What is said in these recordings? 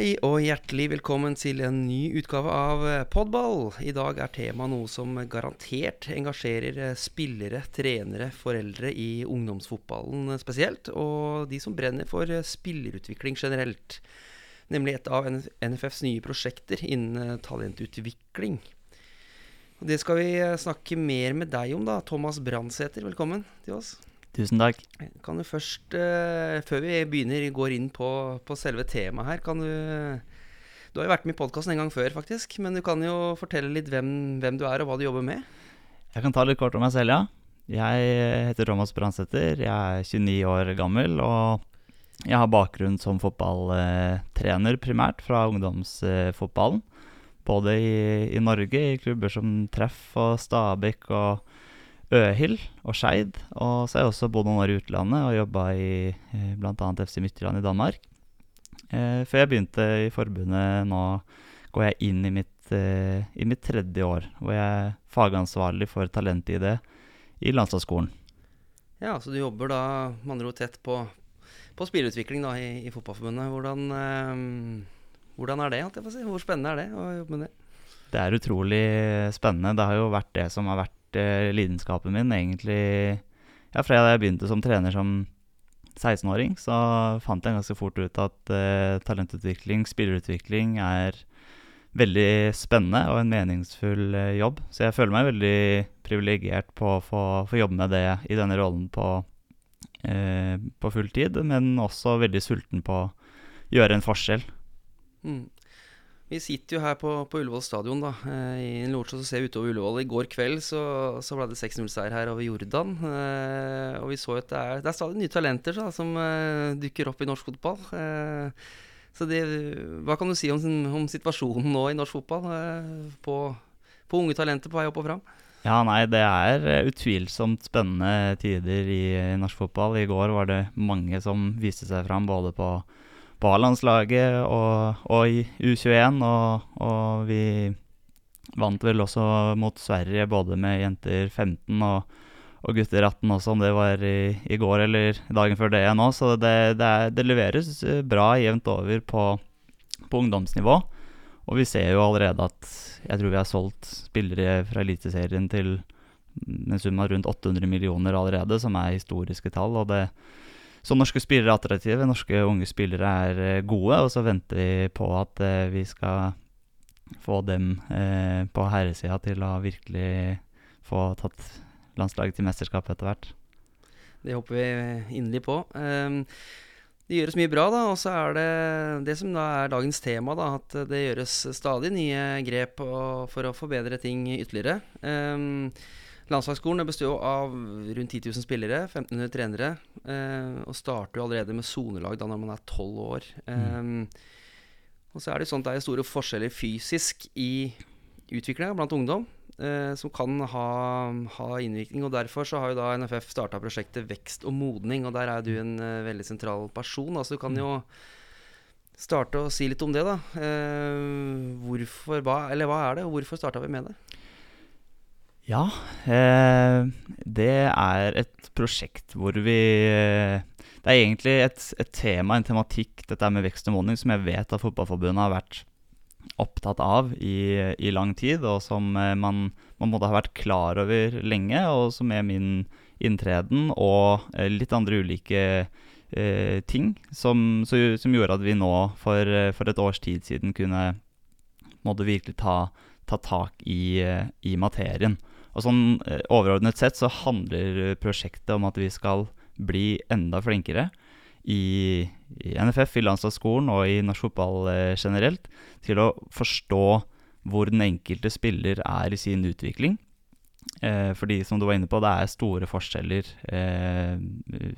Hei og hjertelig velkommen til en ny utgave av eh, Podball. I dag er temaet noe som garantert engasjerer eh, spillere, trenere, foreldre i ungdomsfotballen eh, spesielt, og de som brenner for spillerutvikling generelt. Nemlig et av NFFs nye prosjekter innen talentutvikling. Det skal vi snakke mer med deg om, da. Thomas Brandsæter, velkommen til oss. Tusen takk. Kan du først, uh, før vi begynner, går inn på, på, selve temaet her, kan du Du har jo vært med i podkasten en gang før, faktisk. Men du kan jo fortelle litt hvem, hvem, du er, og hva du jobber med. Jeg kan ta litt kort om meg selv, ja. Jeg heter Thomas Brandsæter. Jeg er 29 år gammel. Og jeg har bakgrunn som fotballtrener, primært, fra ungdomsfotballen. Både i, i Norge, i klubber som Treff og Stabæk og Øhild og Skeid. Og så har jeg også bodd noen år i utlandet og jobba i eh, bl.a. FC Midtjylland i Danmark. Eh, før jeg begynte i forbundet nå, går jeg inn i mitt, eh, i mitt tredje år, hvor jeg er fagansvarlig for talent-ID i landslagsskolen. Ja, så du jobber da med andre ord tett på, på spillerutvikling da, i, i, Fotballforbundet. Hvordan, eh, hvordan er det? Si? Hvor spennende er det å jobbe med det? Det er utrolig spennende. Det har jo vært det som har vært lidenskapen min egentlig Ja, fra jeg begynte som trener som 16-åring, så fant jeg ganske fort ut at uh, talentutvikling, spillerutvikling, er veldig spennende og en meningsfull uh, jobb. Så jeg føler meg veldig privilegert på å få, få, jobbe med det i denne rollen på, uh, på full tid, men også veldig sulten på å gjøre en forskjell. Mm. Vi sitter jo her på, på Ullevål stadion, da. Eh, I en lortse så ser utover Ullevål. I går kveld så, så ble det 6-0-seier her over Jordan. Eh, og vi så at det er, det er stadig nye talenter så, som eh, dukker opp i norsk fotball. Eh, så det, hva kan du si om, om, situasjonen nå i norsk fotball? Eh, på, på, unge talenter på vei opp og fram? Ja, nei, det er eh, utvilsomt spennende tider i, i norsk fotball. I går var det mange som viste seg fram både på på A-landslaget og, og, i U21. Og, og, vi vant vel også mot Sverige både med jenter 15 og, og gutter 18 også, om det var i, i, går eller dagen før det nå. Så det, det, er, det leveres eh, bra jevnt over på, på, ungdomsnivå. Og vi ser jo allerede at jeg tror vi har solgt spillere fra Eliteserien til en sum av rundt 800 millioner allerede, som er historiske tall. og det så norske spillere er attraktive, norske unge spillere er eh, gode. Og så venter vi på at eh, vi skal få dem eh, på herresida til å virkelig få tatt landslaget til mesterskap etter hvert. Det håper vi inderlig på. Um, det gjøres mye bra, da, og så er det det som da er dagens tema, da, at det gjøres stadig nye grep for å forbedre ting ytterligere. Um, Landslagsskolen består av rundt 10 000 spillere, 1500 trenere, eh, og starter jo allerede med sonelag da når man er 12 år. Mm. Eh, og så er det sånn at det er store forskjeller fysisk i utviklinga blant ungdom, eh, som kan ha, ha, innvirkning. og Derfor så har jo da NFF starta prosjektet Vekst og modning, og der er du en uh, veldig sentral person. Altså du kan jo starte å si litt om det, da. Eh, hvorfor, hva, eller hva er det, og hvorfor starta vi med det? Ja, eh, det er et prosjekt hvor vi eh, Det er egentlig et, et, tema, en tematikk, dette med vekst og modning, som jeg vet at Fotballforbundet har vært opptatt av i, i lang tid, og som eh, man, man måtte ha vært klar over lenge, og som er min inntreden og litt andre ulike eh, ting som, så, som, gjorde at vi nå for, for, et års tid siden kunne måtte virkelig ta, ta tak i, i materien. Og sånn eh, overordnet sett så handler prosjektet om at vi skal bli enda flinkere i, i NFF, i landslagsskolen og i norsk fotball eh, generelt til å forstå hvor den enkelte spiller er i sin utvikling. Eh, fordi som du var inne på, det er store forskjeller eh,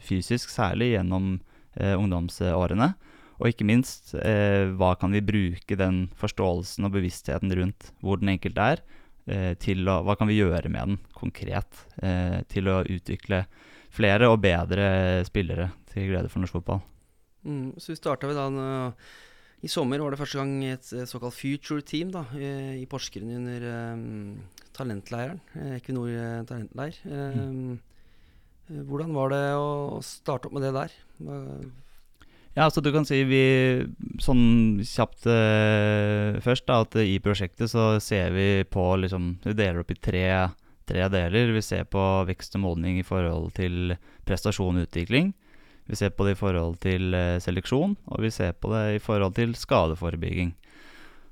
fysisk, særlig gjennom eh, ungdomsårene. Og ikke minst, eh, hva kan vi bruke den forståelsen og bevisstheten rundt hvor den enkelte er, Eh, til å Hva kan vi gjøre med den konkret eh, til å utvikle flere og bedre spillere til glede for norsk fotball? Mm, så starta vi da I sommer var det første gang et såkalt future team da, i Porsgrunn under um, talentleiren. Equinor talentleir. Um, mm. Hvordan var det å starte opp med det der? Ja, så du kan si vi Sånn kjapt eh, først, da, at i prosjektet så ser vi på liksom Vi deler opp i tre, tre deler. Vi ser på vekst og modning i forhold til prestasjon og utvikling. Vi ser på det i forhold til eh, seleksjon, og vi ser på det i forhold til skadeforebygging.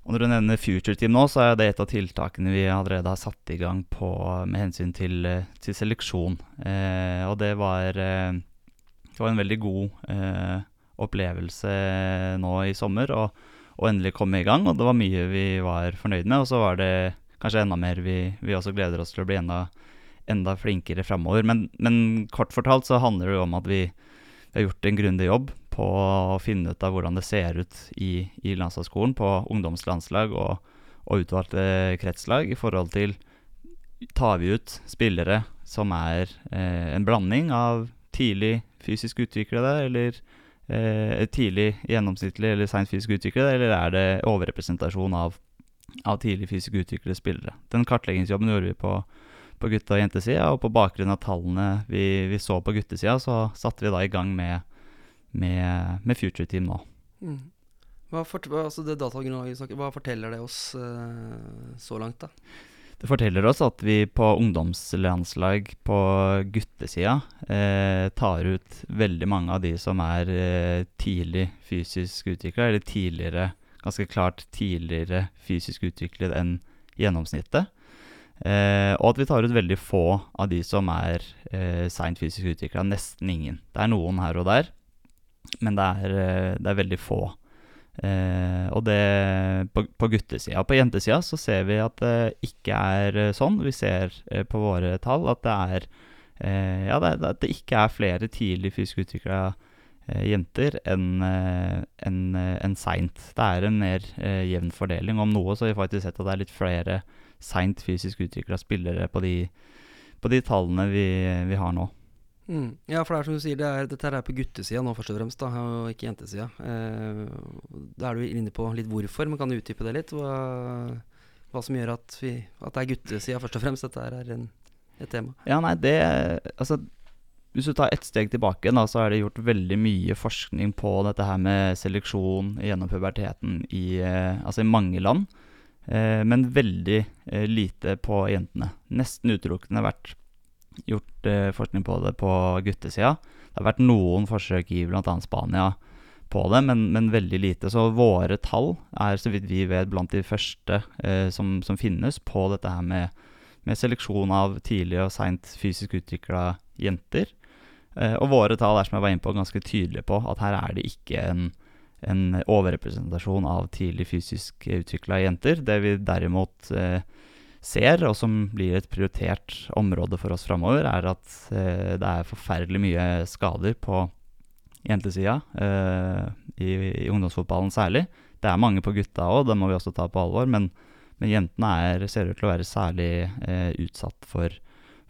Og når du nevner Future Team nå, så er det et av tiltakene vi allerede har satt i gang på med hensyn til, eh, til seleksjon. Eh, og det var, eh, det var en veldig god eh, opplevelse nå i sommer å endelig komme i gang. Og det var mye vi var fornøyd med, og så var det kanskje enda mer vi, vi også gleder oss til å bli enda, enda flinkere framover. Men, men, kort fortalt så handler det jo om at vi, vi har gjort en grundig jobb på å finne ut av hvordan det ser ut i, i landslagsskolen på ungdomslandslag og, og utvalgte kretslag i forhold til Tar vi ut spillere som er eh, en blanding av tidlig fysisk utviklede eller tidlig gjennomsnittlig eller seint fysisk utviklede, eller er det overrepresentasjon av, av tidlig fysisk utviklede spillere? Den kartleggingsjobben gjorde vi på, på gutte- og jentesida, og på bakgrunn av tallene vi, vi så på guttesida, så satte vi da i gang med, med, med Future Team nå. Mm. Hva, for, altså det hva forteller det oss uh, så langt, da? Det forteller oss at vi på ungdomslandslag på guttesida eh, tar ut veldig mange av de som er eh, tidlig fysisk utvikla, eller tidligere, ganske klart tidligere fysisk utviklet enn gjennomsnittet. Eh, og at vi tar ut veldig få av de som er eh, seint fysisk utvikla. Nesten ingen. Det er noen her og der, men det er, eh, det er veldig få. Eh, og det på, på guttesida. På jentesida så ser vi at det ikke er eh, sånn. Vi ser eh, på våre tall at det er eh, Ja, det, at det ikke er flere tidlig fysisk utvikla eh, jenter enn en, en seint. Det er en mer jevn fordeling. Om noe så har vi faktisk sett at det er litt flere seint fysisk utvikla spillere på de, på de tallene vi, vi har nå. Mm. Ja, for det er som du sier, det er, dette er på guttesida nå først og fremst, da, og ikke jentesida. Eh, da er du inne på litt hvorfor, men kan du utdype det litt? Hva, hva som gjør at, vi, at det er guttesida først og fremst dette er en, et tema? Ja, nei, det Altså, hvis du tar ett steg tilbake, da, så er det gjort veldig mye forskning på dette her med seleksjon gjennom puberteten i, eh, altså i mange land. Eh, men veldig eh, lite på jentene. Nesten utelukkende vært gjort eh, forskning på det på guttesida. Det har vært noen forsøk i bl.a. Spania på det, men, men, veldig lite. Så våre tall er, så vidt vi vet, blant de første eh, som, som, finnes på dette her med, med seleksjon av tidlig og seint fysisk utvikla jenter. Eh, og våre tall er, som jeg var inne på, ganske tydelige på at her er det ikke en, en overrepresentasjon av tidlig fysisk utvikla jenter. Det vi derimot eh, ser, og som blir et prioritert område for oss framover, er at eh, det er forferdelig mye skader på jentesida, eh, i, i, ungdomsfotballen særlig. Det er mange på gutta òg, det må vi også ta på alvor, men, men jentene er, ser ut til å være særlig eh, utsatt for,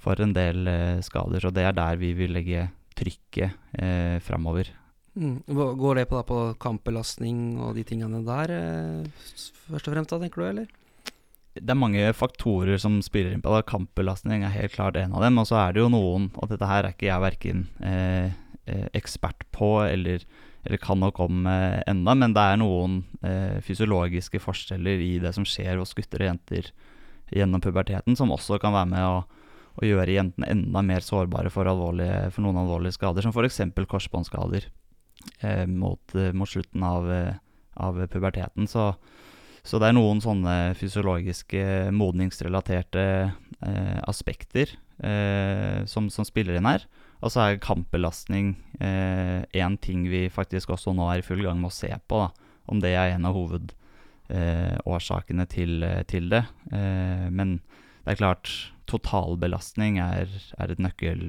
for, en del eh, skader. Så det er der vi vil legge trykket eh, framover. Mm. Går det på, da, på kampbelastning og de tingene der, eh, først og fremst, da, tenker du, eller? Det er mange faktorer som spiller inn på det. Kampbelastning er helt klart en av dem. Og så er det jo noen, og dette her er ikke jeg verken eh, eh, ekspert på eller, eller, kan nok om eh, enda, men det er noen eh, fysiologiske forskjeller i det som skjer hos gutter og jenter gjennom puberteten, som også kan være med å, å gjøre jentene enda mer sårbare for, for noen alvorlige skader, som f.eks. korsbåndskader eh, mot, eh, mot, slutten av, av puberteten. Så så det er noen sånne fysiologiske, modningsrelaterte eh, aspekter eh, som, som, spiller inn her. Og så er kampbelastning én eh, ting vi faktisk også nå er i full gang med å se på. Da. Om det er en av hovedårsakene til, til, det. Eh, men det er klart, totalbelastning er, er et nøkkel,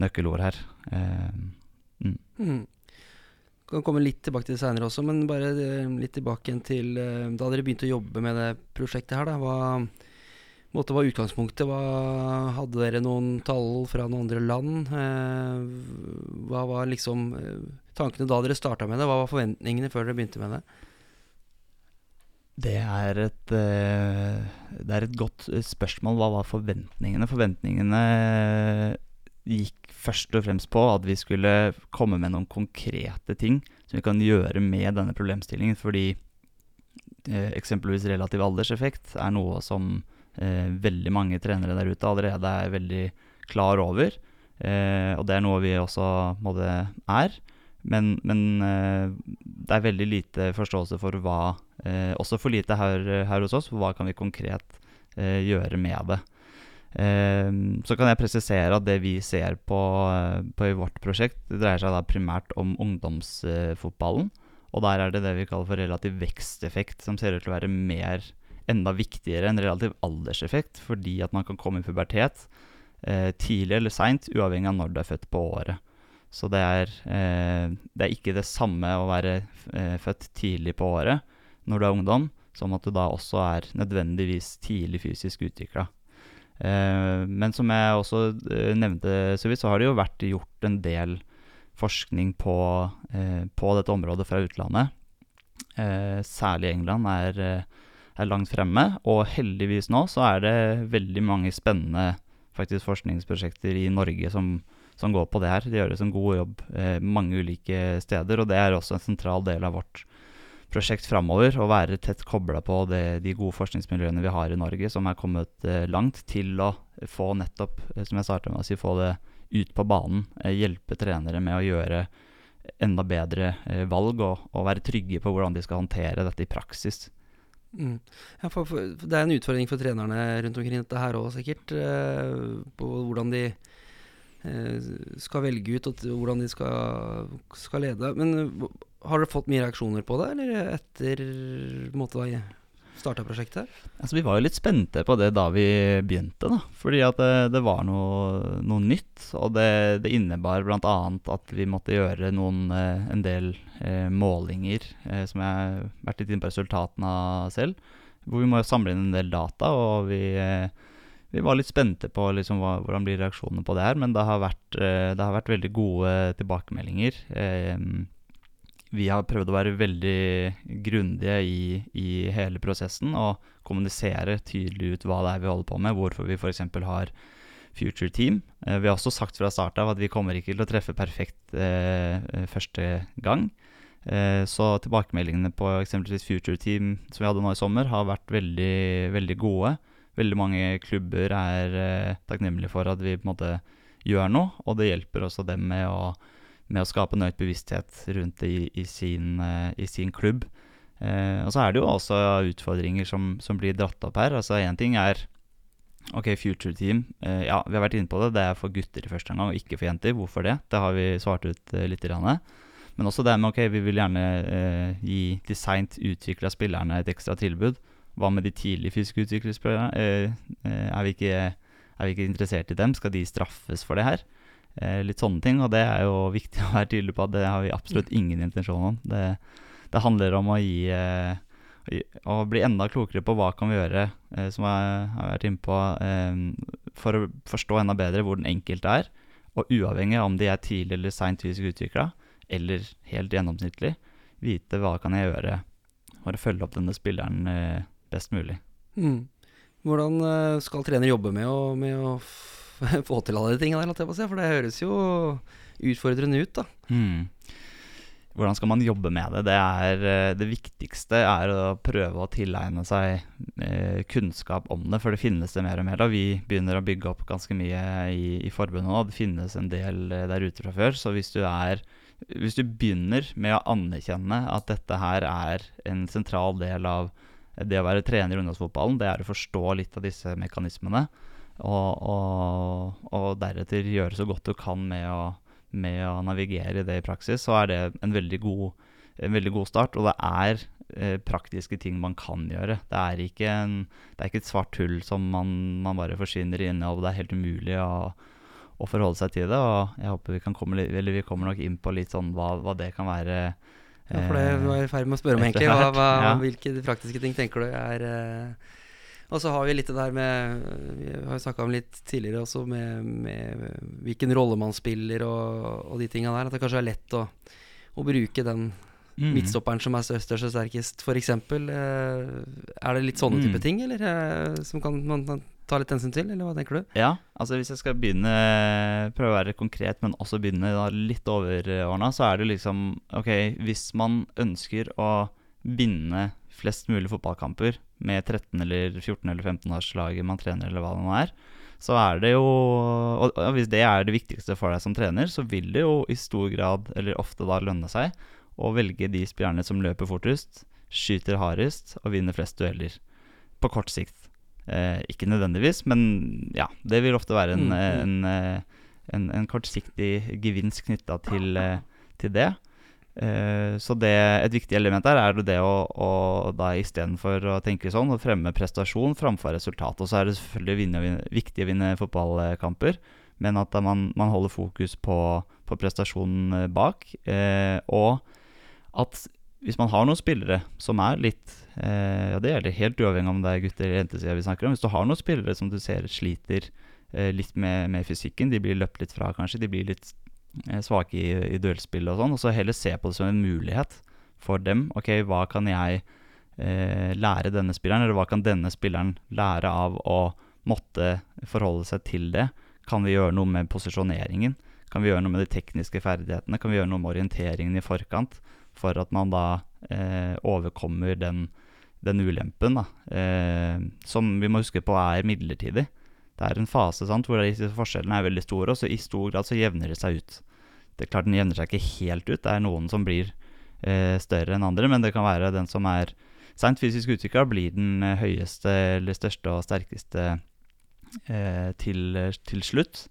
nøkkelord her. Eh, mm. Mm kan komme litt tilbake til det seinere også, men bare eh, litt tilbake igjen til eh, da dere begynte å jobbe med det prosjektet her. Da. Hva måte var utgangspunktet? Hva, hadde dere noen tall fra noen andre land? Eh, hva var liksom tankene da dere starta med det? Hva var forventningene før dere begynte med det? Det er et, det er et godt spørsmål. Hva var forventningene? Forventningene gikk først og fremst på at vi skulle komme med noen konkrete ting som vi kan gjøre med denne problemstillingen. Fordi eh, eksempelvis relativ alderseffekt er noe som eh, veldig mange trenere der ute allerede er veldig klar over. Eh, og det er noe vi også måtte, er. Men, men eh, det er veldig lite forståelse for hva eh, Også for lite her, her, hos oss. Hva kan vi konkret eh, gjøre med det? Så kan jeg presisere at det vi ser på, på, i vårt prosjekt, det dreier seg da primært om ungdomsfotballen. Og der er det det vi kaller for relativ veksteffekt, som ser ut til å være mer enda viktigere enn relativ alderseffekt, fordi at man kan komme i pubertet eh, tidlig eller seint, uavhengig av når du er født på året. Så det er, eh, det er ikke det samme å være eh, født tidlig på året når du er ungdom, som at du da også er nødvendigvis tidlig fysisk utvikla. Eh, men som jeg også eh, nevnte så vidt, så har det jo vært gjort en del forskning på, eh, på dette området fra utlandet. Særlig England er, er, langt fremme, og heldigvis nå så er det veldig mange spennende faktisk forskningsprosjekter i Norge som som går på det her. Det gjøres en god jobb mange ulike steder, og det er også en sentral del av vårt prosjekt framover. og være tett kobla på det, de gode forskningsmiljøene vi har i Norge, som er kommet eh, langt, til å få nettopp, eh, som jeg starta med å si, få det ut på banen. Eh, hjelpe trenere med å gjøre enda bedre valg, og, og, være trygge på hvordan de skal håndtere dette i praksis. Mm. Ja, for, for, det er en utfordring for trenerne rundt omkring dette her òg, sikkert. Eh, på hvordan de Eh, skal velge ut og hvordan de skal, skal, lede. Men har dere fått mye reaksjoner på det, eller etter måte da starta prosjektet? Altså, vi var jo litt spente på det da vi begynte, da. Fordi at det, det var noe, noe, nytt. Og det, det innebar bl.a. at vi måtte gjøre noen, eh, en del eh, målinger, eh, som jeg har vært litt inne på resultatene av selv. Hvor vi må samle inn en del data, og vi eh, vi var litt spente på liksom, hva, hvordan blir reaksjonene på det her, men det har vært, eh, det har vært veldig gode tilbakemeldinger. Eh, vi har prøvd å være veldig grundige i, i, hele prosessen og kommunisere tydelig ut hva det er vi holder på med, hvorfor vi f.eks. har Future Team. Eh, vi har også sagt fra start av at vi kommer ikke til å treffe perfekt eh, første gang. Eh, så tilbakemeldingene på eksempelvis Future Team som vi hadde nå i sommer, har vært veldig, veldig gode veldig mange klubber er eh, takknemlige for at vi på en måte gjør noe, og det hjelper også dem med å, med å skape en økt bevissthet rundt det i, i, sin, eh, i sin, klubb. Eh, og så er det jo også utfordringer som, som blir dratt opp her. Altså Én ting er Ok, Future Team. Eh, ja, vi har vært inne på det. Det er for gutter i første omgang, og ikke for jenter. Hvorfor det? Det har vi svart ut eh, litt. Grann. Men også det med ok, vi vil gjerne eh, gi designt utvikla spillerne et ekstra tilbud. Hva med de tidlige fysiske utviklingsspillerne? Eh, eh, er, er vi ikke interessert i dem? Skal de straffes for det her? Eh, litt sånne ting, og det er jo viktig å være tydelig på at det har vi absolutt ingen intensjon om. Det, det handler om å gi å bli enda klokere på hva kan vi gjøre, som jeg har vært inne på, for å forstå enda bedre hvor den enkelte er. Og uavhengig av om de er tidlig eller seint fysisk utvikla, eller helt gjennomsnittlig, vite hva kan jeg gjøre for å følge opp denne spilleren best mulig. Mm. Hvordan eh, skal trener jobbe med å, med å få til alle de tingene der, for det høres jo utfordrende ut, da. Mm. Hvordan skal man jobbe med det? Det, er, eh, det viktigste er å prøve å tilegne seg eh, kunnskap om det, for det finnes det mer og mer da. Vi begynner å bygge opp ganske mye i, i forbundet nå. Det finnes en del eh, der ute fra før. Så hvis du, er, hvis du begynner med å anerkjenne at dette her er en sentral del av det å være trener i ungdomsfotballen, det er å forstå litt av disse mekanismene. Og, og, og deretter gjøre så godt du kan med å, med å, navigere i det i praksis, så er det en veldig god, en veldig god start. Og det er eh, praktiske ting man kan gjøre. Det er ikke, en, det er ikke et svart hull som man, man bare forsvinner inn i, og det er helt umulig å, å, forholde seg til det. Og jeg håper vi kan komme, eller vi kommer nok inn på litt sånn hva, hva det kan være ja, for det var jeg i ferd med å spørre om, egentlig. Hva, hva, ja. Hvilke praktiske ting tenker du er uh, Og så har vi litt det der med Vi har jo snakka om litt tidligere også, med, med, hvilken rolle man spiller og, og de tinga der. At det kanskje er lett å, å bruke den mm. midtstopperen som er størst og sterkest, f.eks. Uh, er det litt sånne mm. type ting, eller uh, som kan man ta litt hensyn til, eller hva tenker du? Ja, altså hvis jeg skal begynne prøve å være konkret, men også begynne litt overordna, så er det liksom Ok, hvis man ønsker å vinne flest mulig fotballkamper med 13 eller 14 eller 15-årslaget man trener, eller hva det nå er, så er det jo Og hvis det er det viktigste for deg som trener, så vil det jo i stor grad, eller ofte da, lønne seg å velge de spillerne som løper fortest, skyter hardest og vinner flest dueller. På kort sikt. Eh, ikke nødvendigvis, men ja. Det vil ofte være en, Mm, en, eh, en, en kortsiktig gevinst knytta til, eh, til det. Eh, så det, et viktig element der er det å, å da istedenfor å tenke sånn, å fremme prestasjon framfor resultat. Og så er det selvfølgelig vinne, viktig å vinne fotballkamper, men at man, man holder fokus på, på prestasjonen eh, bak. Eh, og at hvis man har noen spillere som er litt eh, Ja, det gjelder helt uavhengig om det er gutter eller jentesida vi snakker om. Hvis du har noen spillere som du ser sliter eh, litt med, med fysikken, de blir løpt litt fra kanskje, de blir litt svake i, i duellspill og sånn, og så heller se på det som en mulighet for dem. Ok, hva kan jeg eh, lære denne spilleren, eller hva kan denne spilleren lære av å måtte forholde seg til det? Kan vi gjøre noe med posisjoneringen? Kan vi gjøre noe med de tekniske ferdighetene? Kan vi gjøre noe med orienteringen i forkant? For at man da eh, overkommer den, den ulempen, da. Eh, som vi må huske på er midlertidig. Det er en fase sant, hvor disse forskjellene er veldig store, og så i stor grad så jevner det seg ut. Det er klart Den jevner seg ikke helt ut. Det er noen som blir eh, større enn andre, men det kan være den som er seint fysisk utvikla, blir den eh, høyeste eller største og sterkeste eh, til, til slutt.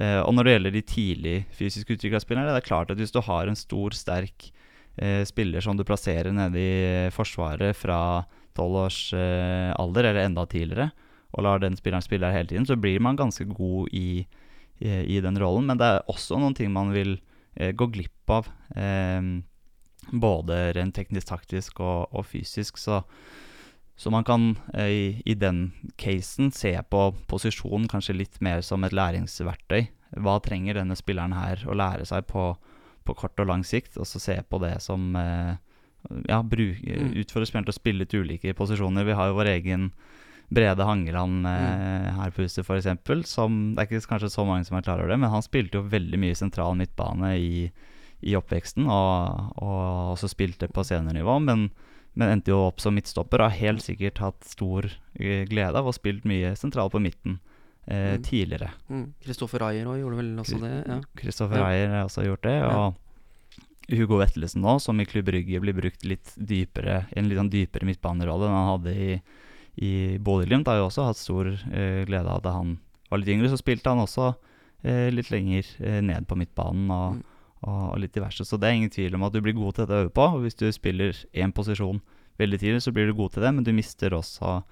Eh, og når det gjelder de tidlig fysisk utvikla spillerne, det er klart at hvis du har en stor, sterk eh, spiller som du plasserer nede i eh, Forsvaret fra tolv års alder, eller enda tidligere, og lar den spilleren spille her hele tiden, så blir man ganske god i, i, i den rollen. Men det er også noen ting man vil eh, gå glipp av. Eh, både rent teknisk, taktisk og, og fysisk. Så, så man kan eh, i, i den casen se på posisjon kanskje litt mer som et læringsverktøy. Hva trenger denne spilleren her å lære seg på, på kort og lang sikt? Og så se på det som eh, Ja, bruk, Mm. utfordre spilleren til å spille litt ulike posisjoner. Vi har jo vår egen Brede Hangeland mm. her på huset, f.eks. Som Det er ikke kanskje så mange som er klar over det, men han spilte jo veldig mye sentral midtbane i, i oppveksten, og, og også spilte på seniornivå. Men, men endte jo opp som midtstopper og har helt sikkert hatt stor eh, glede av å spilt mye sentral på midten eh, Mm. tidligere. Kristoffer Ayer òg gjorde vel også det? Kristoffer Ja. Ayer har også gjort det. Ja. Og Hugo Vettelsen nå, som i Klubb Brygge blir brukt litt dypere, i en litt sånn dypere midtbanerolle enn han hadde i, i Bodø-Glimt, har jo også hatt stor eh, glede av da han var litt yngre. Så spilte han også eh, litt lenger eh, ned på midtbanen og, Mm. og, og litt diverse. Så det er ingen tvil om at du blir god til dette å øve på. Og hvis du spiller én posisjon veldig tidlig, så blir du god til det, men du mister også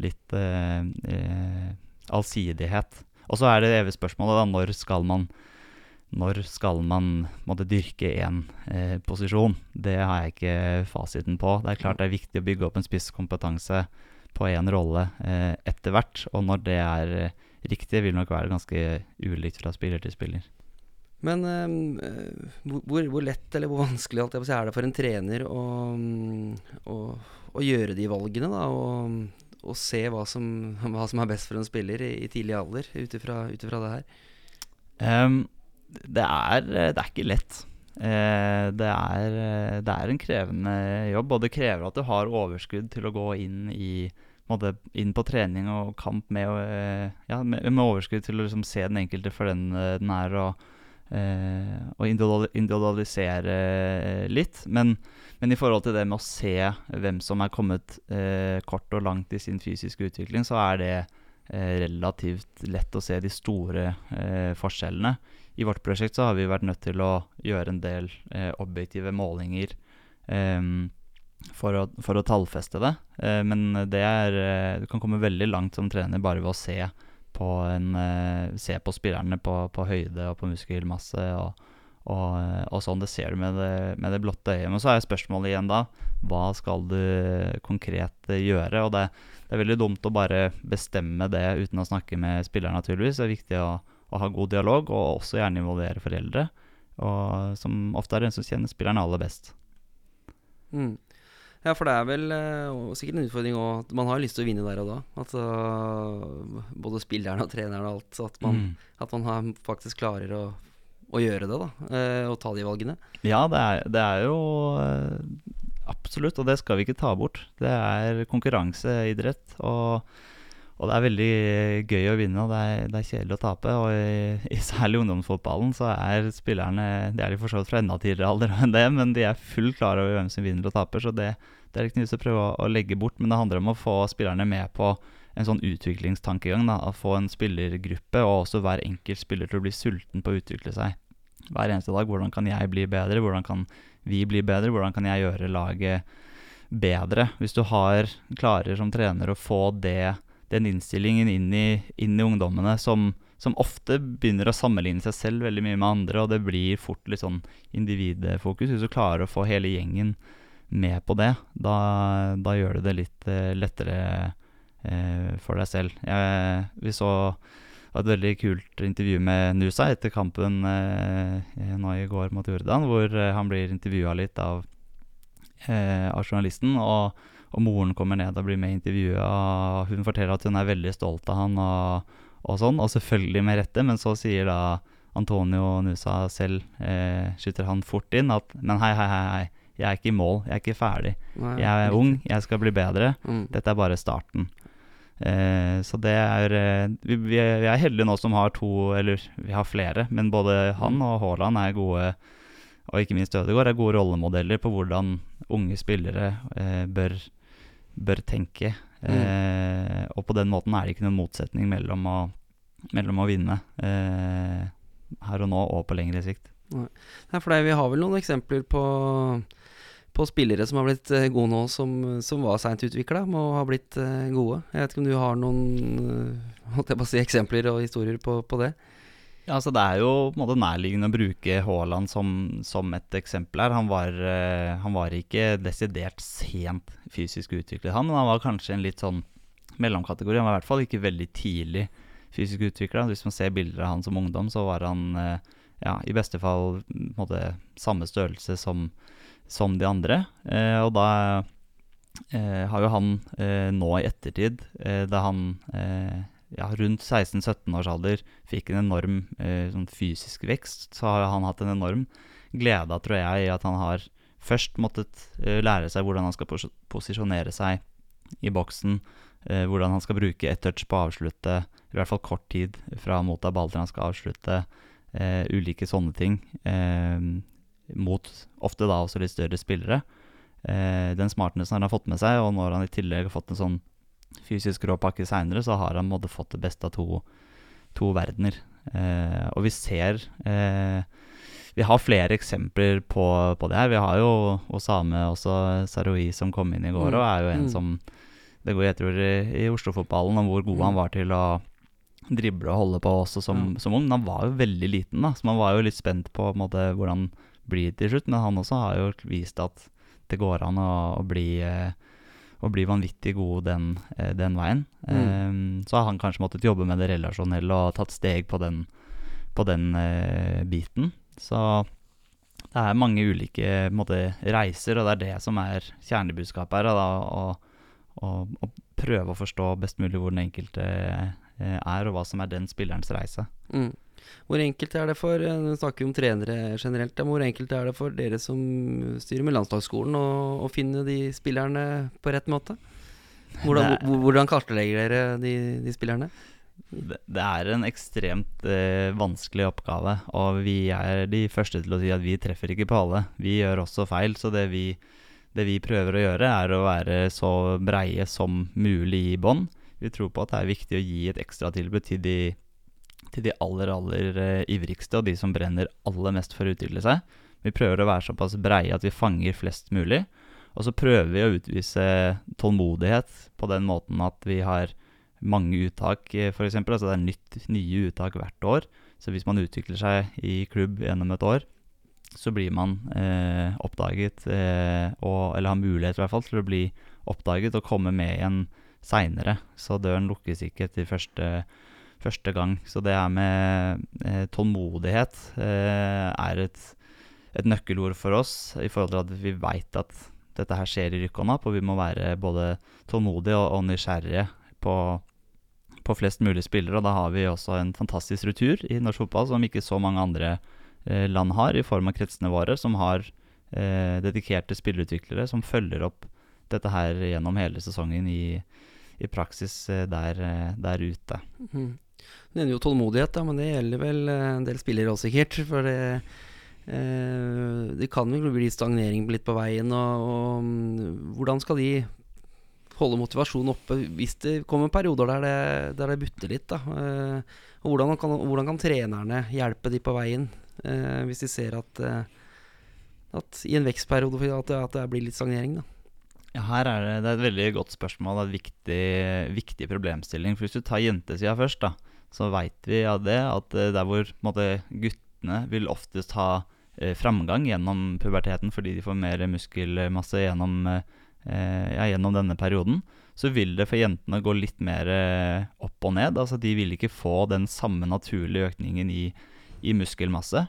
litt eh, eh, allsidighet. Og så er det det evige spørsmålet, da. Når skal man når skal man måtte dyrke én eh, posisjon? Det har jeg ikke fasiten på. Det er klart det er viktig å bygge opp en spisskompetanse på én rolle eh, etter hvert. Og når det er eh, riktig, vil nok være ganske ulikt fra spiller til spiller. Men eh, hvor, hvor lett eller hvor vanskelig alt å si, er det for en trener å, mm, å, å gjøre de valgene, da? Og, og se hva som, hva som er best for en spiller i, i tidlig alder, ut ifra det her? Um, det, er, det er ikke lett. Eh, det, er, eh, det er en krevende jobb, og det krever at du har overskudd til å gå inn i inn på trening og kamp med, eh, ja, med, med overskudd til å liksom se den enkelte for den den er, og, og individualisere litt. Men, men i forhold til det med å se hvem som er kommet kort og langt i sin fysiske utvikling, så er det relativt lett å se de store eh, forskjellene. I vårt prosjekt så har vi vært nødt til å gjøre en del eh, objektive målinger ehm, for, å, for å tallfeste det. Eh, men det er eh, Du kan komme veldig langt som trener bare ved å se på, en, eh, se på spillerne på, på høyde og på muskelmasse og, og, eh, og sånn. Det ser du med det, med det blotte øyet. Men så er spørsmålet igjen da hva skal du konkret eh, gjøre? Og det, det er veldig dumt å bare bestemme det uten å snakke med spilleren, naturligvis. Det er viktig å, å ha god dialog, og også gjerne involvere foreldre. Og som ofte er den som kjenner spilleren aller best. Mm. Ja, for det er vel uh, sikkert en utfordring òg at man har lyst til å vinne der og da. At uh, både spillerne og treneren og alt. At man, mm. at man har, faktisk klarer å, å, gjøre det, da. Uh, og ta de valgene. Ja, det er, det er jo absolutt, og det skal vi ikke ta bort. Det er konkurranseidrett. og og det er veldig gøy å vinne, og det er, det er kjedelig å tape. Og i, i særlig ungdomsfotballen så er spillerne Det er de for så vidt fra enda tidligere alder enn det, men de er fullt klar over hvem som vinner og taper. Så det, det er ikke noe å prøve å, å, legge bort, men det handler om å få spillerne med på en sånn utviklingstankegang. da, Å få en spillergruppe og også hver enkelt spiller til å bli sulten på å utvikle seg. Hver eneste dag. Hvordan kan jeg bli bedre? Hvordan kan vi bli bedre? Hvordan kan jeg gjøre laget bedre? Hvis du har, klarer som trener å få det den innstillingen inn i, inn i ungdommene som, som, ofte begynner å sammenligne seg selv veldig mye med andre, og det blir fort litt sånn individfokus. Hvis du klarer å få hele gjengen med på det, da, da gjør det det litt uh, lettere for deg selv. Jeg, vi så et veldig kult intervju med Nusa etter kampen uh, nå i går mot Jordan, hvor han blir intervjua litt av, av journalisten. og og moren kommer ned og blir med i intervjuet, hun forteller at hun er veldig stolt av han og, og sånn, og selvfølgelig med rette, men så sier da Antonio Nusa selv, eh, skyter han fort inn, at men hei, hei, hei, hei. Jeg er ikke i mål, jeg er ikke ferdig. Nei, jeg er ung, jeg skal bli bedre. Mm. Dette er bare starten. Eh, så det er eh, vi, vi, er heldige nå som har to, eller vi har flere, men både han mm. og Haaland er gode og ikke minst Ødegaard er gode rollemodeller på hvordan unge spillere eh, bør bør tenke. Mm. Og på den måten er det ikke noen motsetning mellom å, mellom å vinne eh, her og nå og på lengre sikt. Nei, for det, Vi har vel noen eksempler på, på spillere som har blitt eh, gode nå, som, som var seint utvikla, må ha blitt eh, gode. Jeg vet ikke om du har noen Måtte jeg bare si, eksempler og historier på, på det? Ja, altså Det er jo på en måte nærliggende å bruke Haaland som, som, et eksempel her. Han var, han var, ikke desidert sent fysisk utviklet, han, men han var kanskje en litt sånn mellomkategori. Han var i hvert fall ikke veldig tidlig fysisk utvikla. Hvis man ser bilder av han som ungdom, så var han ja, i beste fall måte, samme størrelse som, som de andre. Uh, og da har jo han nå i ettertid, da han ja, rundt 16-17 års alder fikk en enorm eh, sånn fysisk vekst, så har han hatt en enorm glede, tror jeg, i at han har først måttet eh, lære seg hvordan han skal pos posisjonere seg i boksen, eh, hvordan han skal bruke ett touch på å avslutte, i hvert fall kort tid fra å motta ball til han skal avslutte, eh, ulike sånne ting, eh, mot ofte da også litt større spillere. Eh, den smartnessen han har fått med seg, og når han i tillegg har fått en sånn fysisk rå pakke seinere, så har han måtte fått det beste av to, to verdener. Eh, og vi ser eh, Vi har flere eksempler på, på, det her. Vi har jo Osame også, Saroui, som kom inn i går, mm. og er jo en mm. som Det går, tror, i, i Oslo-fotballen om hvor god mm. han var til å drible og holde på også som, mm. som, ung. Men han var jo veldig liten, da, så man var jo litt spent på, på måte, hvordan det til slutt. Men han også har jo vist at det går an å, å bli eh, og blir vanvittig god den, eh, den veien. Mm. Um, så har han kanskje måttet jobbe med det relasjonelle og tatt steg på den, på den uh, biten. Så det er mange ulike måte, reiser, og det er det som er kjernebudskapet her. Da, å, å, å, prøve å forstå best mulig hvor den enkelte er, og hva som er den spillerens reise. Mm. Hvor enkelt er det for eh, Nå snakker vi om trenere generelt. Da, hvor enkelt er det for dere som styrer med landslagsskolen, å, finne de spillerne på rett måte? Hvordan, hvordan kartlegger dere de, de spillerne? Det, det, er en ekstremt eh, vanskelig oppgave, og vi er de første til å si at vi treffer ikke på alle. Vi gjør også feil, så det vi, det vi prøver å gjøre, er å være så breie som mulig i bånn. Vi tror på at det er viktig å gi et ekstratilbud til de til de aller, aller uh, ivrigste, og de som brenner aller mest for å utvikle seg. Vi prøver å være såpass breie at vi fanger flest mulig. Og så prøver vi å utvise tålmodighet på den måten at vi har mange uttak, eh, f.eks. Altså det er nytt, nye uttak hvert år. Så hvis man utvikler seg i klubb gjennom et år, så blir man eh, oppdaget, eh, og, eller har mulighet i hvert fall til å bli oppdaget og komme med igjen seinere. Så døren lukkes ikke etter første første gang. Så det her med eh, tålmodighet eh, er et, et, nøkkelord for oss, i forhold til at vi veit at dette her skjer i rykk og napp, og vi må være både tålmodige og, og nysgjerrige på, på, flest mulig spillere. Og da har vi også en fantastisk retur i norsk fotball som ikke så mange andre eh, land har, i form av kretsene våre, som har eh, dedikerte spillerutviklere som følger opp dette her gjennom hele sesongen i, i praksis eh, der, eh, der ute. Mm. Du nevner jo tålmodighet, da, men det gjelder vel en del spillere også, sikkert. For det Eh, det kan jo bli stagnering litt på veien. Og, og, mm, hvordan skal de holde motivasjonen oppe hvis det kommer perioder der det, der det butter litt? Da? Eh, og hvordan kan, hvordan kan, trenerne hjelpe de på veien eh, hvis de ser at, at i en vekstperiode at det, at det blir litt stagnering? da? Ja, her er det, det er et veldig godt spørsmål og en viktig, viktig problemstilling. For Hvis du tar jentesida først, da, så veit vi av det at der hvor måte, guttene vil oftest ha Eh, framgang gjennom puberteten fordi de får mer muskelmasse gjennom, eh, ja, gjennom denne perioden, så vil det for jentene gå litt mer eh, opp og ned. Altså De vil ikke få den samme naturlige økningen i, i muskelmasse.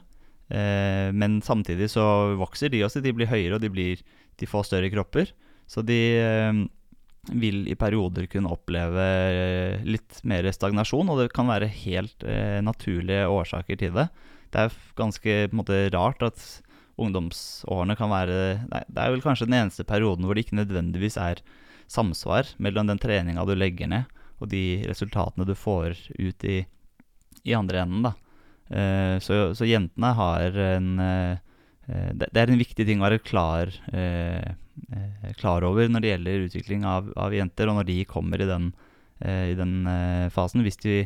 Eh, men samtidig så vokser de også. De blir høyere, og de, blir, de får større kropper. Så de eh, vil i perioder kunne oppleve litt mer stagnasjon, og det kan være helt eh, naturlige årsaker til det det er ganske måte, rart at ungdomsårene kan være nei, Det er vel kanskje den eneste perioden hvor det ikke nødvendigvis er samsvar mellom den treninga du legger ned, og de resultatene du får ut i, i andre enden. da. Eh, så, så, jentene har en eh, det, det, er en viktig ting å være klar, uh, klar over når det gjelder utvikling av, av, jenter, og når de kommer i den, i den fasen. Hvis de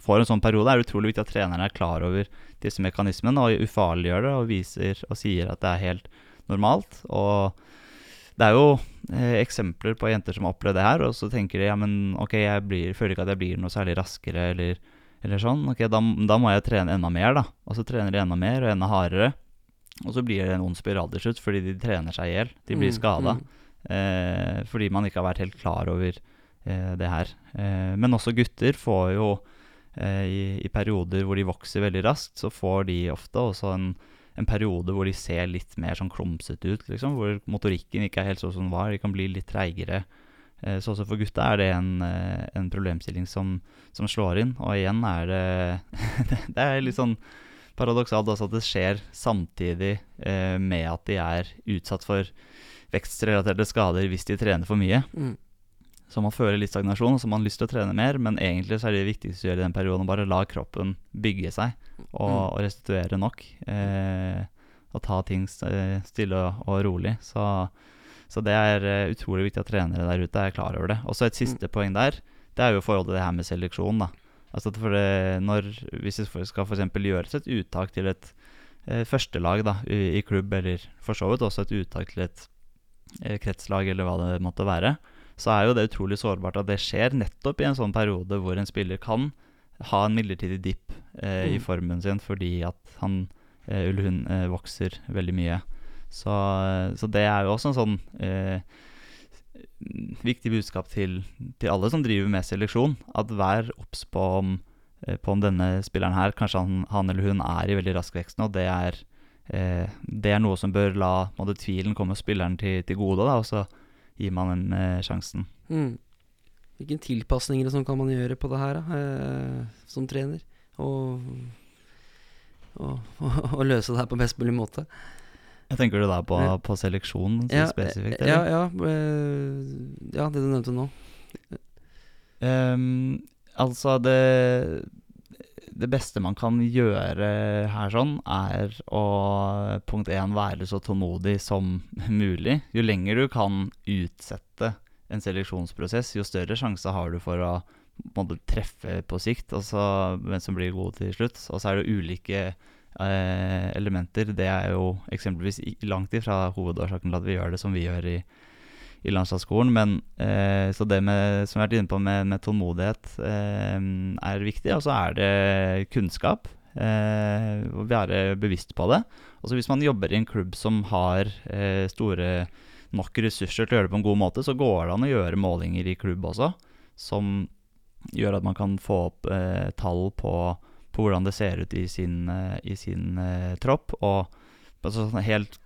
får en sånn periode, er det utrolig viktig at trenerne er klar over disse mekanismene og ufarliggjør det og viser og sier at det er helt normalt. Og det er jo eh, eksempler på jenter som har opplevd det her, og så tenker de ja, men ok, jeg blir, føler ikke at jeg blir noe særlig raskere eller, eller sånn. Ok, da, da, må jeg trene enda mer, da. Og så trener de enda mer og enda hardere. Og så blir det en ond spiral til slutt fordi de trener seg i hjel. De blir skada. Mm, mm. eh, fordi man ikke har vært helt klar over eh, det her. Eh, men også gutter får jo Eh, i, i, perioder hvor de vokser veldig raskt, så får de ofte også en, en periode hvor de ser litt mer sånn klumsete ut, liksom, hvor motorikken ikke er helt sånn som den var. De kan bli litt treigere. Eh, så også for gutta er det en, eh, en problemstilling som, som, slår inn. Og igjen er det Det er litt sånn paradoksalt også at det skjer samtidig eh, med at de er utsatt for vekstrelaterte skader hvis de trener for mye. Mm. Så man føler litt stagnasjon, og så har man lyst til å trene mer. Men egentlig så er det viktigste å gjøre i den perioden å bare la kroppen bygge seg og, mm. og restituere nok. Eh, og ta ting stille og, rolig. Så, så, det er eh, utrolig viktig at trenere der ute er klar over det. Og så et siste mm. poeng der, det er jo forholdet forhold til det her med seleksjon. da. Altså for det, når, Hvis det skal f.eks. gjøres et uttak til et eh, førstelag da, i, i, klubb, eller for så vidt også et uttak til et eh, kretslag, eller hva det måtte være, så er jo det utrolig sårbart at det skjer nettopp i en sånn periode hvor en spiller kan ha en midlertidig dipp eh, mm. i formen sin fordi at han eh, eller hun eh, vokser veldig mye. Så, så, det er jo også en sånn eh, viktig budskap til, til, alle som driver med seleksjon. At vær obs på, eh, på, om denne spilleren her, kanskje han, han, eller hun er i veldig rask vekst nå. Det er, eh, det er noe som bør la måtte, tvilen komme spilleren til, til gode. Da, og så gir man den eh, sjansen. Mm. Hvilke tilpasninger som kan man gjøre på det her da, eh, som trener? Og, og, og, og, løse det her på best mulig måte? Jeg tenker du da på, på seleksjon ja, spesifikt? Eller? Ja, ja, øh, ja, det du nevnte nå. Um, altså, det det beste man kan gjøre her sånn, er å punkt én være så tålmodig som mulig. Jo lenger du kan utsette en seleksjonsprosess, jo større sjanse har du for å måtte treffe på sikt, altså hvem som blir god til slutt. Og så er det ulike eh, elementer. Det er jo eksempelvis langt ifra hovedårsaken til at vi gjør det som vi gjør i i landslagsskolen. Men eh, så det med, som vi har vært inne på med, med tålmodighet, eh, er viktig. Og så er det kunnskap. Eh, være bevisst på det. Altså Hvis man jobber i en klubb som har eh, store nok ressurser til å gjøre det på en god måte, så går det an å gjøre målinger i klubb også, som gjør at man kan få opp eh, tall på, hvordan det ser ut i sin, eh, i sin tropp. Og altså, helt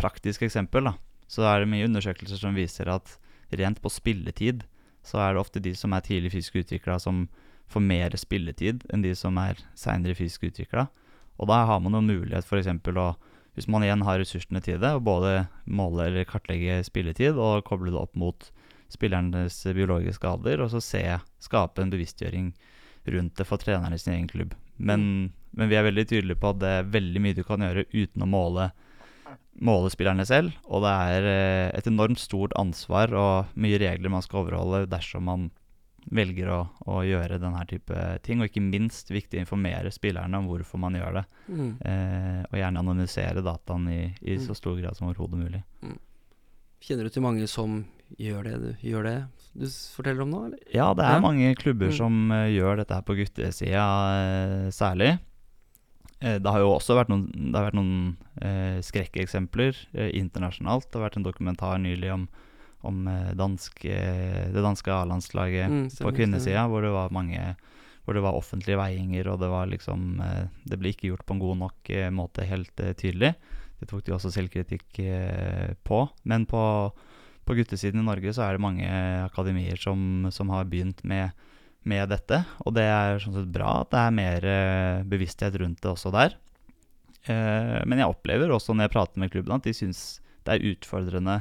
praktisk eksempel da, så er det mye undersøkelser som viser at rent på spilletid så er det ofte de som er tidlig fysisk utvikla, som får mer spilletid enn de som er seinere fysisk utvikla. Og da har man jo mulighet f.eks. å Hvis man igjen har ressursene til det, å både måle eller kartlegge spilletid og koble det opp mot spillernes biologiske alder, og så se, skape en bevisstgjøring rundt det for treneren i sin egen klubb. Men, men vi er veldig tydelige på at det er veldig mye du kan gjøre uten å måle måle spillerne selv. Og det er eh, et enormt stort ansvar og mye regler man skal overholde dersom man velger å, å gjøre denne type ting. Og ikke minst viktig å informere spillerne om hvorfor man gjør det. Mm. Eh, og gjerne anonymisere dataen i, i så stor grad som overhodet mulig. Kjenner du til mange som gjør det du, gjør det du forteller om nå, eller? Ja, det er Ja. mange klubber Mm. som eh, gjør dette her på guttesida eh, særlig. Eh, det har jo også vært noen, det har vært noen eh, skrekkeksempler eh, internasjonalt. Det har vært en dokumentar nylig om, om dansk, eh, det danske A-landslaget Mm, på kvinnesida, hvor det var mange hvor det var offentlige veiinger, og det var liksom eh, Det ble ikke gjort på en god nok måte, helt tydelig. Det tok de også selvkritikk på. Men på, på guttesiden i Norge så er det mange akademier som, som har begynt med, med dette. Og det er sånn sett bra at det er mer eh, bevissthet rundt det også der. Eh, men jeg opplever også når jeg prater med klubben, at de syns det er utfordrende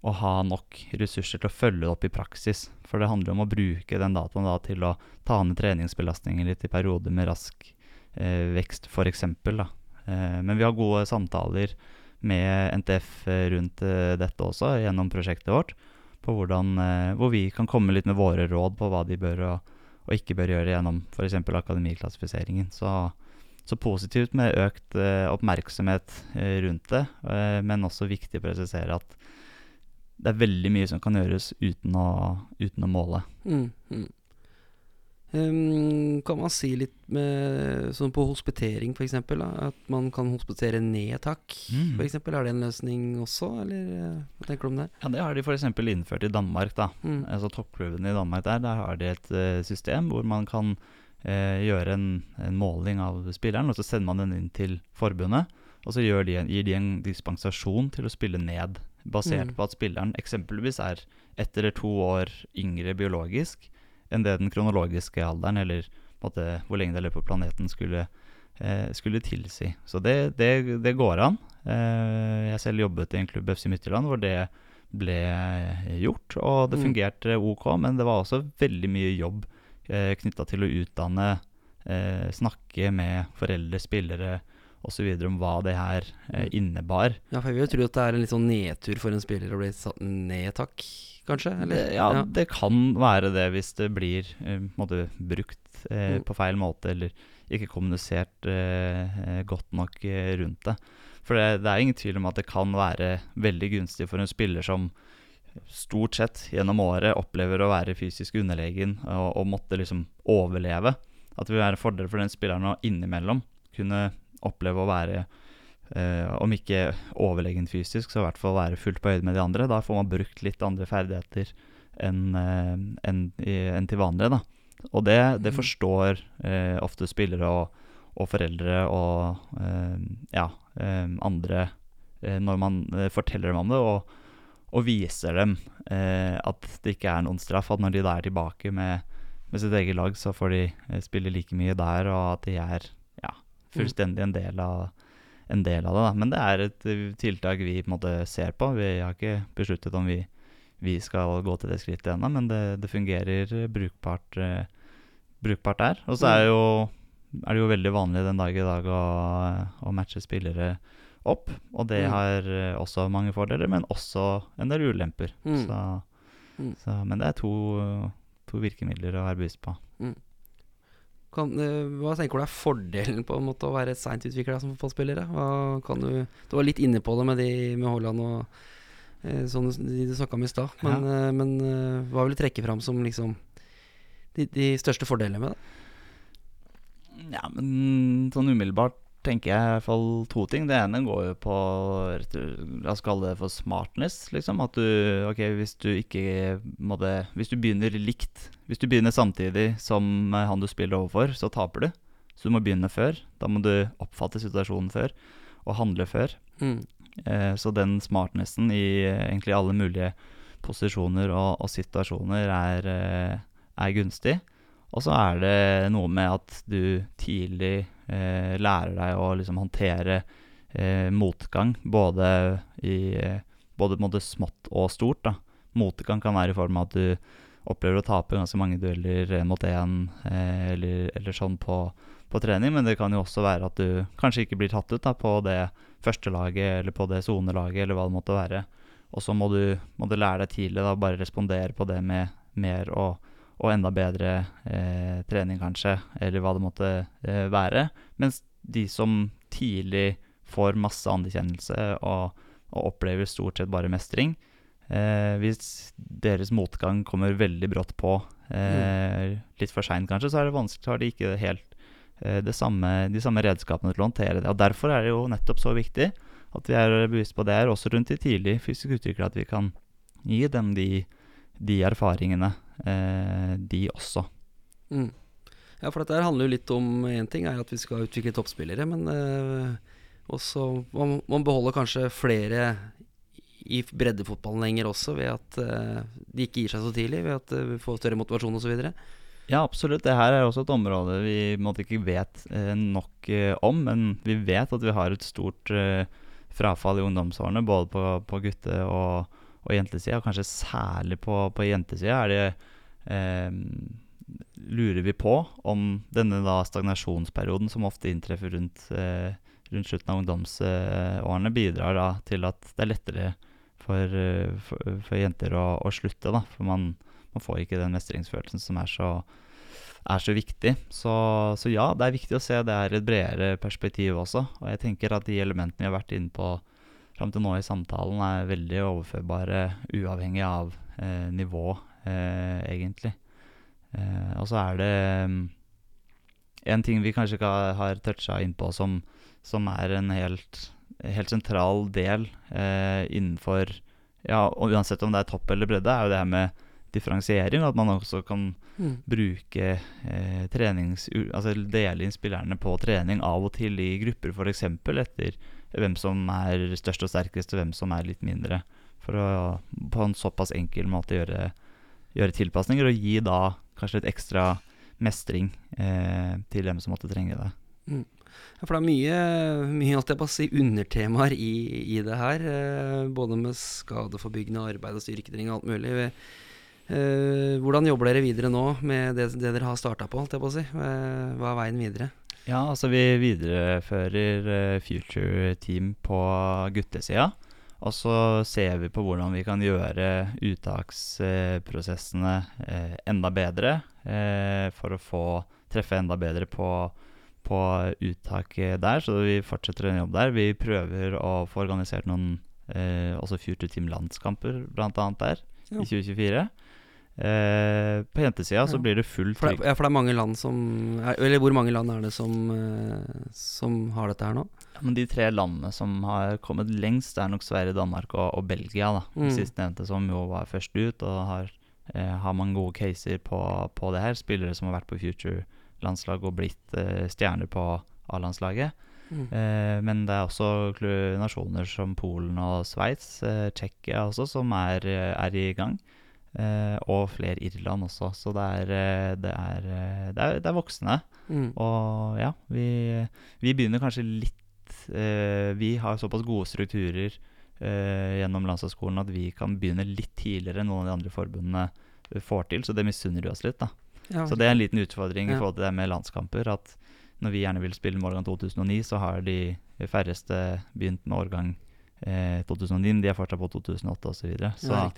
å ha nok ressurser til å følge det opp i praksis. For det handler om å bruke den dataen da til å ta ned treningsbelastningen litt i perioder med rask eh, vekst, f.eks. Eh, men vi har gode samtaler med NTF rundt eh, dette også, gjennom prosjektet vårt. På hvordan, eh, hvor vi kan komme litt med våre råd på hva de bør og, og ikke bør gjøre gjennom f.eks. akademiklassifiseringen. Så, så positivt med økt eh, oppmerksomhet eh, rundt det, eh, men også viktig å presisere at det er veldig mye som kan gjøres uten å, uten å måle. Mm, mm. Ehm, kan man si litt med Sånn på hospitering, f.eks. At man kan hospitere ned takk, Mm. for eksempel Er det en løsning også, eller eh, hva tenker du om det? Ja, Det har de f.eks. innført i Danmark. da. Mm. Altså Toppklubben i Danmark der, der har de et uh, system hvor man kan uh, gjøre en, en måling av spilleren, og så sender man den inn til forbundet. Og så gjør de en, gir de en dispensasjon til å spille ned, basert Mm. på at spilleren eksempelvis er ett eller to år yngre biologisk enn det den kronologiske alderen, eller måte, hvor lenge det lever på planeten, skulle, eh, skulle tilsi. Så det, det, det går an. Eh, jeg selv jobbet i en klubb FC Midtjylland hvor det ble gjort, og det Mm. fungerte ok, men det var også veldig mye jobb eh, knytta til å utdanne, eh, snakke med foreldre, spillere osv. om hva det her eh, Mm. innebar. Ja, for jeg vil jo tro at det er en litt sånn nedtur for en spiller å bli satt ned takk, kanskje? Eller? Det, ja, det kan være det hvis det blir eh, måte, brukt eh, Mm. på feil måte, eller ikke kommunisert eh, eh, godt nok eh, rundt det. For det, det er ingen tvil om at det kan være veldig gunstig for en spiller som stort sett gjennom året opplever å være fysisk underlegen og, og måtte liksom overleve. At det vil være en fordel for den spilleren å innimellom kunne oppleve å være eh, om ikke overlegen fysisk, så i hvert fall være fullt på høyde med de andre. Da får man brukt litt andre ferdigheter enn uh, en, en til vanlig. da. Og det, det Mm. forstår uh, ofte spillere og, og foreldre og eh, ja, eh, andre eh, når man eh, forteller dem om det, og, og viser dem eh, at det ikke er noen straff. At når de da er tilbake med, med sitt eget lag, så får de eh, spille like mye der, og at de er ja, fullstendig en del av en del av det. Da. Men det er et eh, tiltak vi på en måte ser på. Vi har ikke besluttet om vi, vi skal gå til det skrittet ennå, men det, det fungerer brukbart, eh, brukbart der. Og så er, jo, er det jo veldig vanlig den dag i dag å, å matche spillere opp. Og det Mm. har eh, også mange fordeler, men også en del ulemper. Mm. Så, Mm. så, men det er to, to virkemidler å være bevisst på. Kan, eh, hva tenker du er fordelen på en måte å være seint utvikla som fotballspillere? Du, du var litt inne på det med de med Haaland og eh, sånn de du snakka om i stad. Men, ja. men eh, hva vil du trekke fram som liksom de, de største fordelene med det? Ja, men sånn umiddelbart tenker jeg i hvert fall to ting. Det ene går jo på La oss kalle det for smartness, liksom. At du Ok, hvis du ikke måtte Hvis du begynner likt Hvis du begynner samtidig som eh, han du spiller overfor, så taper du. Så du må begynne før. Da må du oppfatte situasjonen før, og handle før. Mm. Eh, så den smartnessen i eh, egentlig alle mulige posisjoner og, og situasjoner er, eh, er gunstig. Og så er det noe med at du tidlig lærer deg å liksom håndtere eh, motgang, både i både på en måte smått og stort. da. Motgang kan være i form av at du opplever å tape ganske mange dueller én mot én eh, eller, eller, sånn på, på, trening, men det kan jo også være at du kanskje ikke blir tatt ut da, på det første laget eller på det sonelaget eller hva det måtte være. Og så må må du lære deg tidlig da, bare respondere på det med mer og, og enda bedre eh, trening, kanskje, eller hva det måtte eh, være. Mens de som tidlig får masse anerkjennelse og, og, opplever stort sett bare mestring, eh, hvis deres motgang kommer veldig brått på, mm. litt for seint kanskje, så er det vanskelig, så har de ikke helt eh, samme, de samme redskapene til å håndtere det. Og Derfor er det jo nettopp så viktig at vi er bevisst på det her, også rundt de tidlig fysisk utviklere, at vi kan gi dem de, de erfaringene, eh, de også. Mm. Ja, for dette handler jo litt om Én ting er at vi skal utvikle toppspillere, men eh, også man, man beholder kanskje flere i breddefotballen lenger også, ved at uh, de ikke gir seg så tidlig, ved at uh, vi får større motivasjon osv.? Ja, absolutt. Det her er også et område vi måtte ikke vet uh, nok om, men vi vet at vi har et stort frafall i ungdomsårene, både på, på gutte- og, og jentesida, kanskje særlig på, på jentesida er det lurer vi på om denne da stagnasjonsperioden som ofte inntreffer rundt, rundt slutten av ungdomsårene, bidrar da til at det er lettere for, eh, for, for jenter å, å, slutte, da. For man, man, får ikke den mestringsfølelsen som er så, er så viktig. Så, så, ja, det er viktig å se det er et bredere perspektiv også. Og jeg tenker at de elementene vi har vært inne på fram til nå i samtalen, er veldig overførbare uavhengig av eh, nivå, eh, egentlig. Eh, og så er det um, en ting vi kanskje ikke har toucha innpå som, som er en helt helt sentral del eh, innenfor Ja, uansett om det er topp eller bredde, er jo det her med differensiering. At man også kan mm. bruke eh, trenings... Altså dele inn spillerne på trening av og til i grupper, f.eks. etter hvem som er størst og sterkest, og hvem som er litt mindre. For å på en såpass enkel måte gjøre, gjøre tilpasninger, og gi da kanskje et ekstra mestring eh, til dem som måtte trenge det. Mm. Ja, for det er mye, mye si, undertemaer i, i det her. Eh, både med skadeforbyggende arbeid og styrketrening og alt mulig. Eh, hvordan jobber dere videre nå med det, det dere har starta på? På si? Hva er veien videre? Ja, altså vi viderefører uh, Future Team på guttesida. Og så ser vi på hvordan vi kan gjøre uttaksprosessene uh, enda bedre. Uh, for å få treffe enda bedre på på uttak der, så vi fortsetter en jobb der. Vi prøver å få organisert noen eh, også Future Team-landskamper, bl.a. der, jo. i 2024. Eh, på jentesida ja. så blir det full trykk. Ja, for det er mange land som er, Eller hvor mange land er det som, eh, som har dette her nå? Ja, men De tre landene som har kommet lengst, det er nok Sverige, Danmark og, og Belgia. da mm. Sistnevnte som jo var først ut, og har, eh, har mange gode caser på, på det her. Spillere som har vært på Future landslag og blitt eh, stjerner på A-landslaget. Mm. Eh, men det er også nasjoner som Polen og Sveits, eh, Tsjekkia også, som er, er i gang. Eh, og flere Irland også. Så det er, eh, det er, eh, det er, det er voksne. Mm. Og ja, vi, vi, begynner kanskje litt Vi har såpass gode strukturer gjennom landslagsskolen at vi kan begynne litt tidligere enn noen av de andre forbundene får til, så det misunner vi oss litt. da ja. Så det er en liten utfordring i forhold til det med landskamper. At når vi gjerne vil spille med årgang 2009, så har de færreste begynt med årgang eh, 2009. De er fortsatt på 2008 osv. Så, videre. så ja,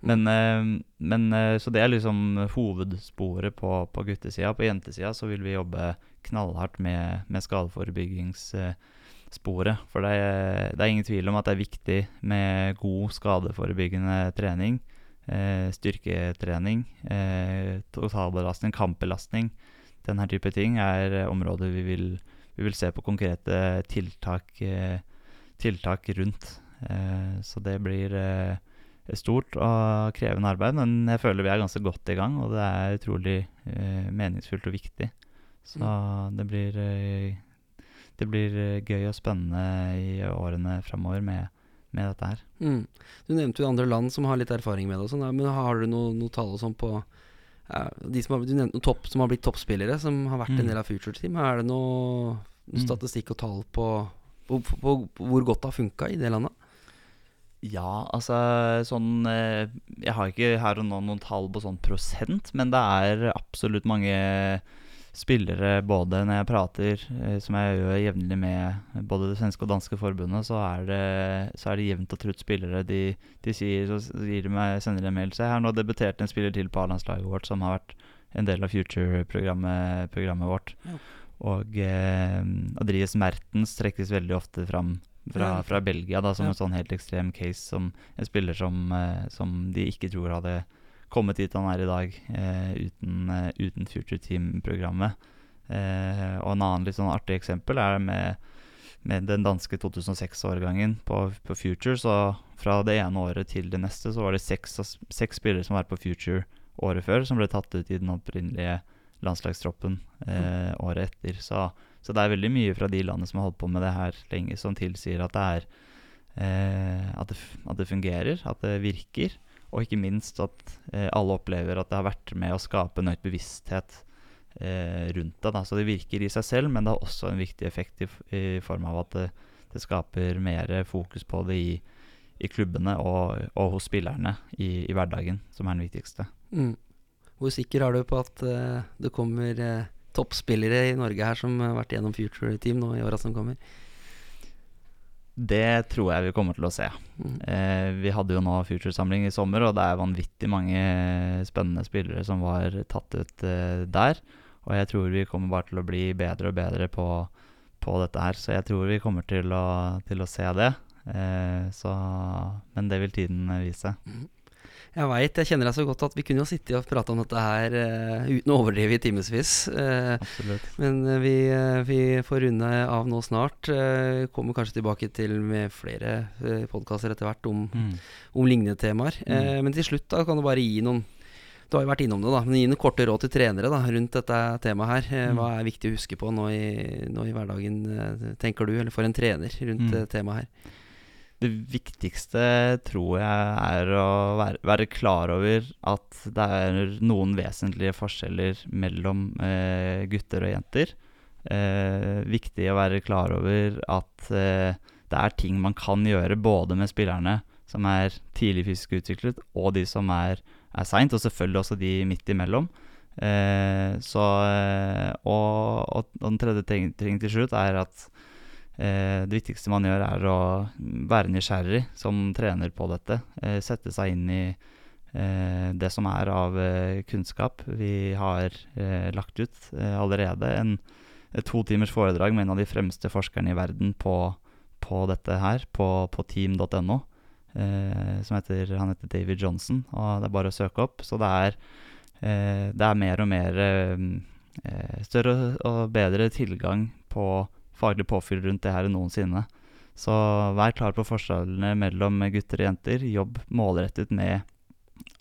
men, eh, men, eh, så det er liksom hovedsporet på, på guttesida. På jentesida så vil vi jobbe knallhardt med, med skadeforebyggingssporet. For det er, det er, ingen tvil om at det er viktig med god skadeforebyggende trening eh, styrketrening, totalbelastning, kampbelastning. Denne type ting er områder vi vil, vi vil se på konkrete tiltak, tiltak rundt. Så det blir stort og krevende arbeid, men jeg føler vi er ganske godt i gang, og det er utrolig meningsfullt og viktig. Så mm. det blir det blir eh, gøy og spennende i årene framover med, med dette her. Mm. Du nevnte jo andre land som har litt erfaring med det, og sånn, men har du noe, noe tall og sånn på ja, de som har, Du nevnte noen topp som har blitt toppspillere, som har vært Mm. en del av Future Team. Er det noe, noe Mm. statistikk og tall på, på, på, på hvor godt det har funka i det landet? Ja, altså sånn eh, Jeg har ikke her og nå noen tall på sånn prosent, men det er absolutt mange spillere både når jeg prater, eh, som jeg gjør jevnlig med både det svenske og danske forbundet, så er det, så er det jevnt og trutt spillere. De, de sier, så gir de meg, sender en mail Se, har nå debutert en spiller til på A-landslaget vårt som har vært en del av Future-programmet programmet vårt. Ja. Og eh, Adries Mertens trekkes veldig ofte fram fra, fra Belgia da, som en sånn helt ekstrem case. Som en spiller som, eh, som de ikke tror hadde kommet dit han er i dag eh, uten, eh, uten Future Team-programmet. Uh, og en annen litt sånn artig eksempel er med, med den danske 2006-årgangen på, på Future. Så fra det ene året til det neste så var det seks, seks spillere som var på Future året før, som ble tatt ut i den opprinnelige landslagstroppen uh, året etter. Så, så det er veldig mye fra de landene som har holdt på med det her lenge, som tilsier at det er eh, at, det, at det fungerer, at det virker. Og ikke minst at eh, alle opplever at det har vært med å skape en økt bevissthet eh, rundt det. Da. Så det virker i seg selv, men det har også en viktig effekt i, i form av at det, det skaper mer fokus på det i, i klubbene og, og hos spillerne i, i hverdagen, som er den viktigste. Mm. Hvor sikker er du på at uh, det kommer eh, toppspillere i Norge her som har vært gjennom Future Team nå i åra som kommer? Det tror jeg vi kommer til å se. Mm. Eh, vi hadde jo nå Future-samling i sommer, og det er vanvittig mange spennende spillere som var tatt ut eh, der. Og jeg tror vi kommer bare til å bli bedre og bedre på, på dette her. Så jeg tror vi kommer til å, til å se det. Eh, så, men det vil tiden vise. Jeg veit, jeg kjenner deg så godt at vi kunne jo sittet og prata om dette her uh, uten å overdrive i timevis. Uh, men eh, vi, uh, vi får runde av nå snart. Kommer kanskje tilbake til med flere uh, podkaster etter hvert om, Mm. om lignende temaer. Mm. Men til slutt da kan du bare gi noen Du har jo vært innom det, da. Men gi noen korte råd til trenere da, rundt dette temaet her. Eh, Mm. Hva er viktig å huske på nå i, nå i hverdagen, tenker du, eller for en trener rundt Mm. temaet her? Det viktigste tror jeg er å være, være klar over at det er noen vesentlige forskjeller mellom eh, gutter og jenter. Eh, viktig å være klar over at eh, det er ting man kan gjøre både med spillerne som er tidlig fysisk utviklet, og de som er, er seint, og selvfølgelig også de midt imellom. Eh, så, eh, og, og, og den tredje ting, ting til slutt er at det viktigste man gjør, er å være nysgjerrig som trener på dette. Eh, sette seg inn i eh, det som er av eh, kunnskap. Vi har eh, lagt ut eh, allerede en, to timers foredrag med en av de fremste forskerne i verden på, på dette her, på, på team.no. Eh, som heter, han heter David Johnson, og det er bare å søke opp. Så det er, eh, det er mer og mer eh, eh, større og bedre tilgang på faglig påfyll rundt det her noensinne. Så vær klar på forskjellene mellom gutter og jenter. Jobb målrettet med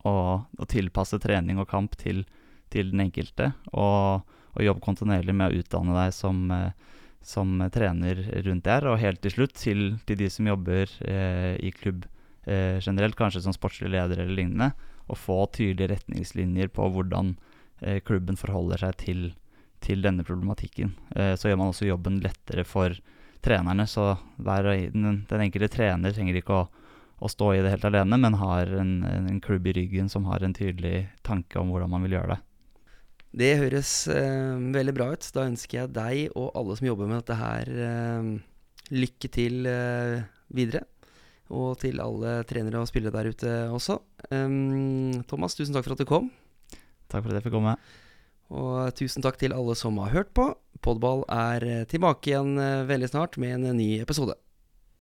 å, å tilpasse trening og kamp til, til den enkelte. Og, og jobb kontinuerlig med å utdanne deg som, eh, som trener rundt der. Og helt til slutt til, til de som jobber eh, i klubb eh, generelt, kanskje som sportslig leder eller lignende, å få tydelige retningslinjer på hvordan eh, klubben forholder seg til til denne problematikken. Eh, så gjør man også jobben lettere for trenerne. Så den, den enkelte trener trenger ikke å, å stå i det helt alene, men har en, en, klubb i ryggen som har en tydelig tanke om hvordan man vil gjøre det. Det høres eh, veldig bra ut. Da ønsker jeg deg og alle som jobber med dette her, eh, lykke til eh, videre. Og til alle trenere og spillere der ute også. Thomas, tusen takk for at du kom. Takk for at jeg fikk komme. Og tusen takk til alle som har hørt på. Podball er eh, tilbake igjen eh, veldig snart med en ny episode.